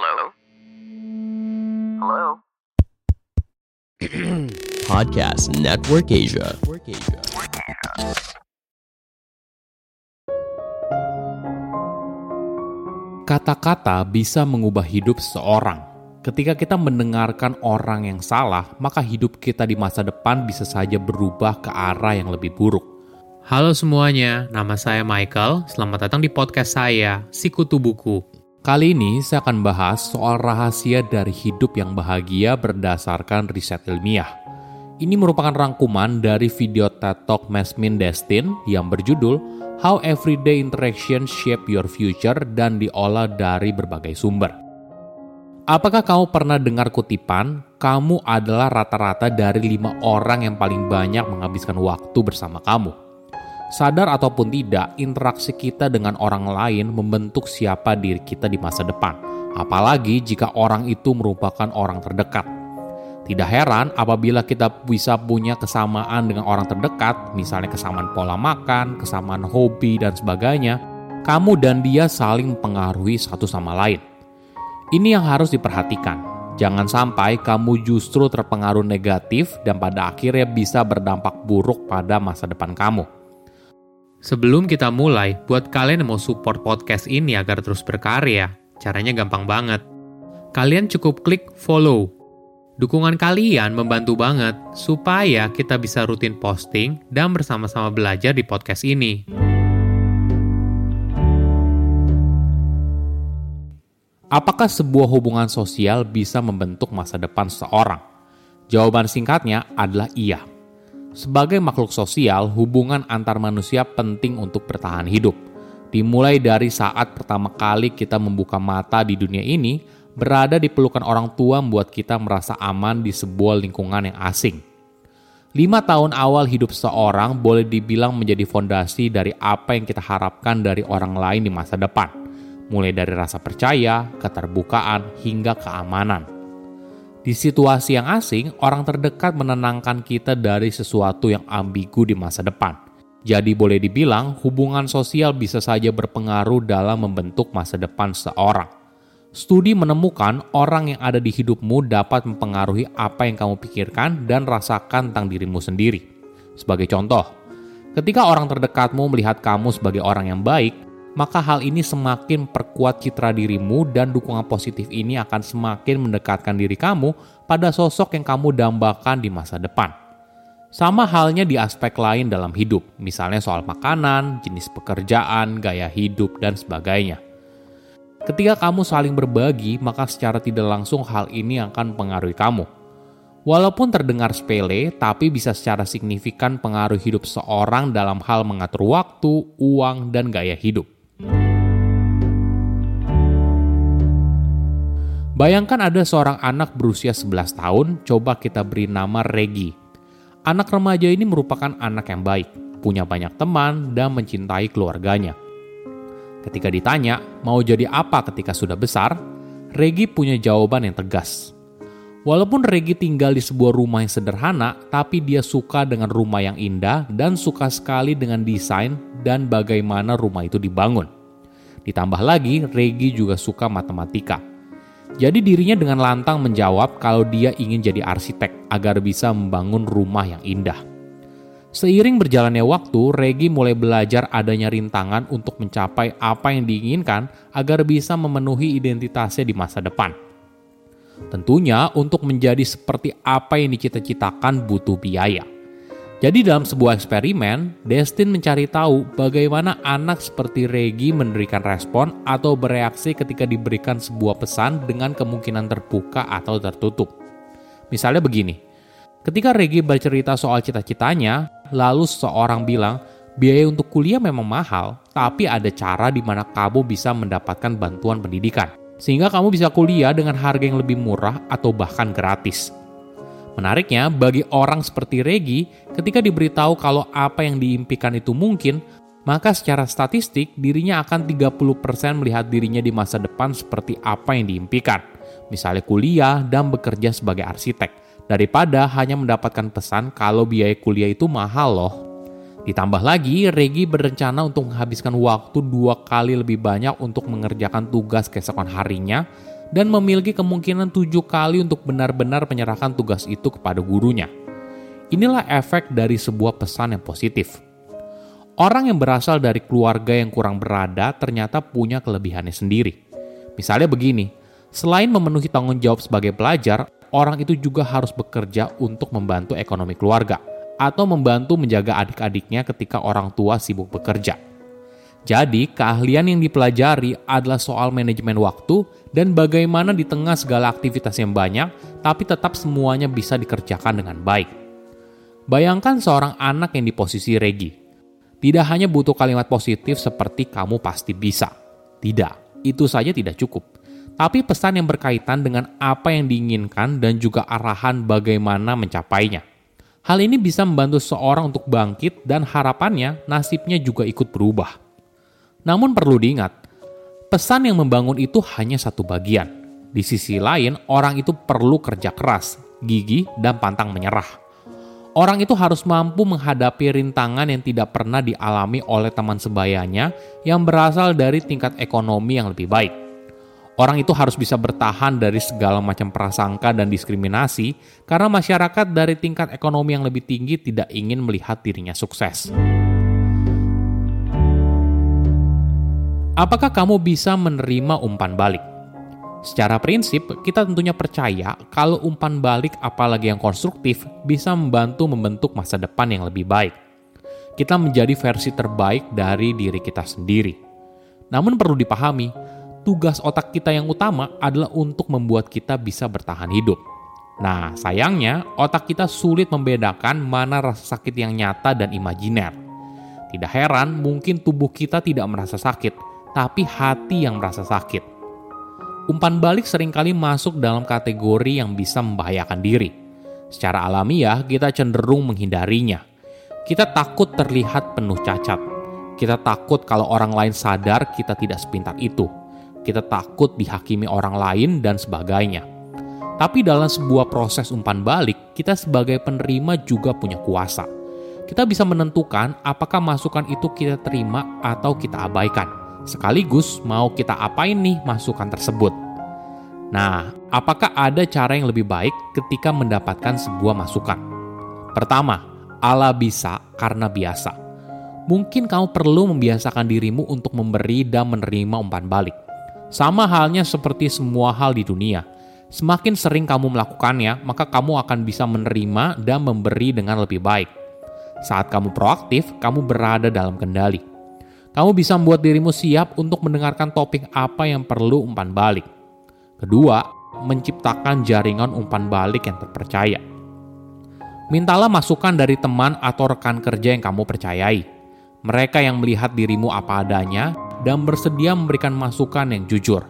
Hello? Hello? Podcast Network Asia. Kata-kata bisa mengubah hidup seseorang. Ketika kita mendengarkan orang yang salah, maka hidup kita di masa depan bisa saja berubah ke arah yang lebih buruk. Halo semuanya, nama saya Michael. Selamat datang di podcast saya, Sikutu Buku. Kali ini saya akan bahas soal rahasia dari hidup yang bahagia berdasarkan riset ilmiah. Ini merupakan rangkuman dari video TED Talk Masmin Destin yang berjudul How Everyday Interaction Shape Your Future dan diolah dari berbagai sumber. Apakah kamu pernah dengar kutipan, kamu adalah rata-rata dari lima orang yang paling banyak menghabiskan waktu bersama kamu? Sadar ataupun tidak, interaksi kita dengan orang lain membentuk siapa diri kita di masa depan. Apalagi jika orang itu merupakan orang terdekat. Tidak heran apabila kita bisa punya kesamaan dengan orang terdekat, misalnya kesamaan pola makan, kesamaan hobi, dan sebagainya, kamu dan dia saling mempengaruhi satu sama lain. Ini yang harus diperhatikan. Jangan sampai kamu justru terpengaruh negatif dan pada akhirnya bisa berdampak buruk pada masa depan kamu. Sebelum kita mulai, buat kalian yang mau support podcast ini agar terus berkarya, caranya gampang banget. Kalian cukup klik follow. Dukungan kalian membantu banget supaya kita bisa rutin posting dan bersama-sama belajar di podcast ini. Apakah sebuah hubungan sosial bisa membentuk masa depan seseorang? Jawaban singkatnya adalah iya. Sebagai makhluk sosial, hubungan antar manusia penting untuk bertahan hidup. Dimulai dari saat pertama kali kita membuka mata di dunia ini, berada di pelukan orang tua membuat kita merasa aman di sebuah lingkungan yang asing. Lima tahun awal hidup seorang boleh dibilang menjadi fondasi dari apa yang kita harapkan dari orang lain di masa depan, mulai dari rasa percaya, keterbukaan, hingga keamanan. Di situasi yang asing, orang terdekat menenangkan kita dari sesuatu yang ambigu di masa depan. Jadi boleh dibilang hubungan sosial bisa saja berpengaruh dalam membentuk masa depan seorang. Studi menemukan orang yang ada di hidupmu dapat mempengaruhi apa yang kamu pikirkan dan rasakan tentang dirimu sendiri. Sebagai contoh, ketika orang terdekatmu melihat kamu sebagai orang yang baik, maka hal ini semakin perkuat citra dirimu dan dukungan positif ini akan semakin mendekatkan diri kamu pada sosok yang kamu dambakan di masa depan. Sama halnya di aspek lain dalam hidup, misalnya soal makanan, jenis pekerjaan, gaya hidup, dan sebagainya. Ketika kamu saling berbagi, maka secara tidak langsung hal ini akan mempengaruhi kamu. Walaupun terdengar sepele, tapi bisa secara signifikan pengaruh hidup seorang dalam hal mengatur waktu, uang, dan gaya hidup. Bayangkan ada seorang anak berusia 11 tahun, coba kita beri nama Regi. Anak remaja ini merupakan anak yang baik, punya banyak teman, dan mencintai keluarganya. Ketika ditanya mau jadi apa ketika sudah besar, Regi punya jawaban yang tegas. Walaupun Regi tinggal di sebuah rumah yang sederhana, tapi dia suka dengan rumah yang indah dan suka sekali dengan desain dan bagaimana rumah itu dibangun. Ditambah lagi, Regi juga suka matematika. Jadi dirinya dengan lantang menjawab kalau dia ingin jadi arsitek agar bisa membangun rumah yang indah. Seiring berjalannya waktu, Regi mulai belajar adanya rintangan untuk mencapai apa yang diinginkan agar bisa memenuhi identitasnya di masa depan. Tentunya untuk menjadi seperti apa yang dicita-citakan butuh biaya. Jadi dalam sebuah eksperimen, Destin mencari tahu bagaimana anak seperti Regi memberikan respon atau bereaksi ketika diberikan sebuah pesan dengan kemungkinan terbuka atau tertutup. Misalnya begini, ketika Regi bercerita soal cita-citanya, lalu seseorang bilang, biaya untuk kuliah memang mahal, tapi ada cara di mana kamu bisa mendapatkan bantuan pendidikan. Sehingga kamu bisa kuliah dengan harga yang lebih murah atau bahkan gratis. Menariknya, bagi orang seperti Regi, ketika diberitahu kalau apa yang diimpikan itu mungkin, maka secara statistik dirinya akan 30% melihat dirinya di masa depan seperti apa yang diimpikan. Misalnya kuliah dan bekerja sebagai arsitek, daripada hanya mendapatkan pesan kalau biaya kuliah itu mahal loh. Ditambah lagi, Regi berencana untuk menghabiskan waktu dua kali lebih banyak untuk mengerjakan tugas keesokan harinya dan memiliki kemungkinan tujuh kali untuk benar-benar menyerahkan tugas itu kepada gurunya. Inilah efek dari sebuah pesan yang positif. Orang yang berasal dari keluarga yang kurang berada ternyata punya kelebihannya sendiri. Misalnya begini, selain memenuhi tanggung jawab sebagai pelajar, orang itu juga harus bekerja untuk membantu ekonomi keluarga atau membantu menjaga adik-adiknya ketika orang tua sibuk bekerja. Jadi, keahlian yang dipelajari adalah soal manajemen waktu dan bagaimana di tengah segala aktivitas yang banyak, tapi tetap semuanya bisa dikerjakan dengan baik. Bayangkan seorang anak yang di posisi Regi. Tidak hanya butuh kalimat positif seperti kamu pasti bisa. Tidak, itu saja tidak cukup tapi pesan yang berkaitan dengan apa yang diinginkan dan juga arahan bagaimana mencapainya. Hal ini bisa membantu seorang untuk bangkit dan harapannya nasibnya juga ikut berubah. Namun perlu diingat, pesan yang membangun itu hanya satu bagian. Di sisi lain, orang itu perlu kerja keras, gigi, dan pantang menyerah. Orang itu harus mampu menghadapi rintangan yang tidak pernah dialami oleh teman sebayanya yang berasal dari tingkat ekonomi yang lebih baik Orang itu harus bisa bertahan dari segala macam prasangka dan diskriminasi karena masyarakat dari tingkat ekonomi yang lebih tinggi tidak ingin melihat dirinya sukses. Apakah kamu bisa menerima umpan balik? Secara prinsip, kita tentunya percaya kalau umpan balik apalagi yang konstruktif bisa membantu membentuk masa depan yang lebih baik. Kita menjadi versi terbaik dari diri kita sendiri. Namun perlu dipahami, tugas otak kita yang utama adalah untuk membuat kita bisa bertahan hidup. Nah, sayangnya otak kita sulit membedakan mana rasa sakit yang nyata dan imajiner. Tidak heran mungkin tubuh kita tidak merasa sakit, tapi hati yang merasa sakit. Umpan balik sering kali masuk dalam kategori yang bisa membahayakan diri. Secara alamiah, kita cenderung menghindarinya. Kita takut terlihat penuh cacat. Kita takut kalau orang lain sadar kita tidak sepintar itu kita takut dihakimi orang lain, dan sebagainya. Tapi dalam sebuah proses umpan balik, kita sebagai penerima juga punya kuasa. Kita bisa menentukan apakah masukan itu kita terima atau kita abaikan. Sekaligus mau kita apain nih masukan tersebut. Nah, apakah ada cara yang lebih baik ketika mendapatkan sebuah masukan? Pertama, Allah bisa karena biasa. Mungkin kamu perlu membiasakan dirimu untuk memberi dan menerima umpan balik. Sama halnya seperti semua hal di dunia. Semakin sering kamu melakukannya, maka kamu akan bisa menerima dan memberi dengan lebih baik. Saat kamu proaktif, kamu berada dalam kendali. Kamu bisa membuat dirimu siap untuk mendengarkan topik apa yang perlu umpan balik. Kedua, menciptakan jaringan umpan balik yang terpercaya. Mintalah masukan dari teman atau rekan kerja yang kamu percayai. Mereka yang melihat dirimu apa adanya dan bersedia memberikan masukan yang jujur.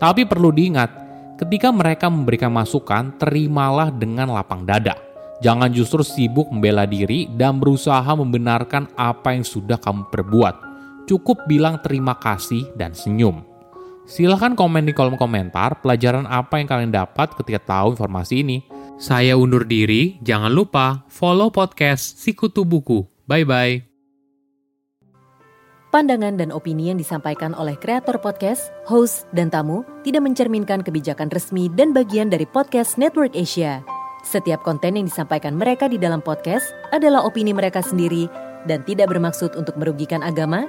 Tapi perlu diingat, ketika mereka memberikan masukan, terimalah dengan lapang dada. Jangan justru sibuk membela diri dan berusaha membenarkan apa yang sudah kamu perbuat. Cukup bilang terima kasih dan senyum. Silahkan komen di kolom komentar pelajaran apa yang kalian dapat ketika tahu informasi ini. Saya undur diri, jangan lupa follow podcast Sikutu Buku. Bye-bye. Pandangan dan opini yang disampaikan oleh kreator podcast, host, dan tamu tidak mencerminkan kebijakan resmi dan bagian dari podcast Network Asia. Setiap konten yang disampaikan mereka di dalam podcast adalah opini mereka sendiri dan tidak bermaksud untuk merugikan agama,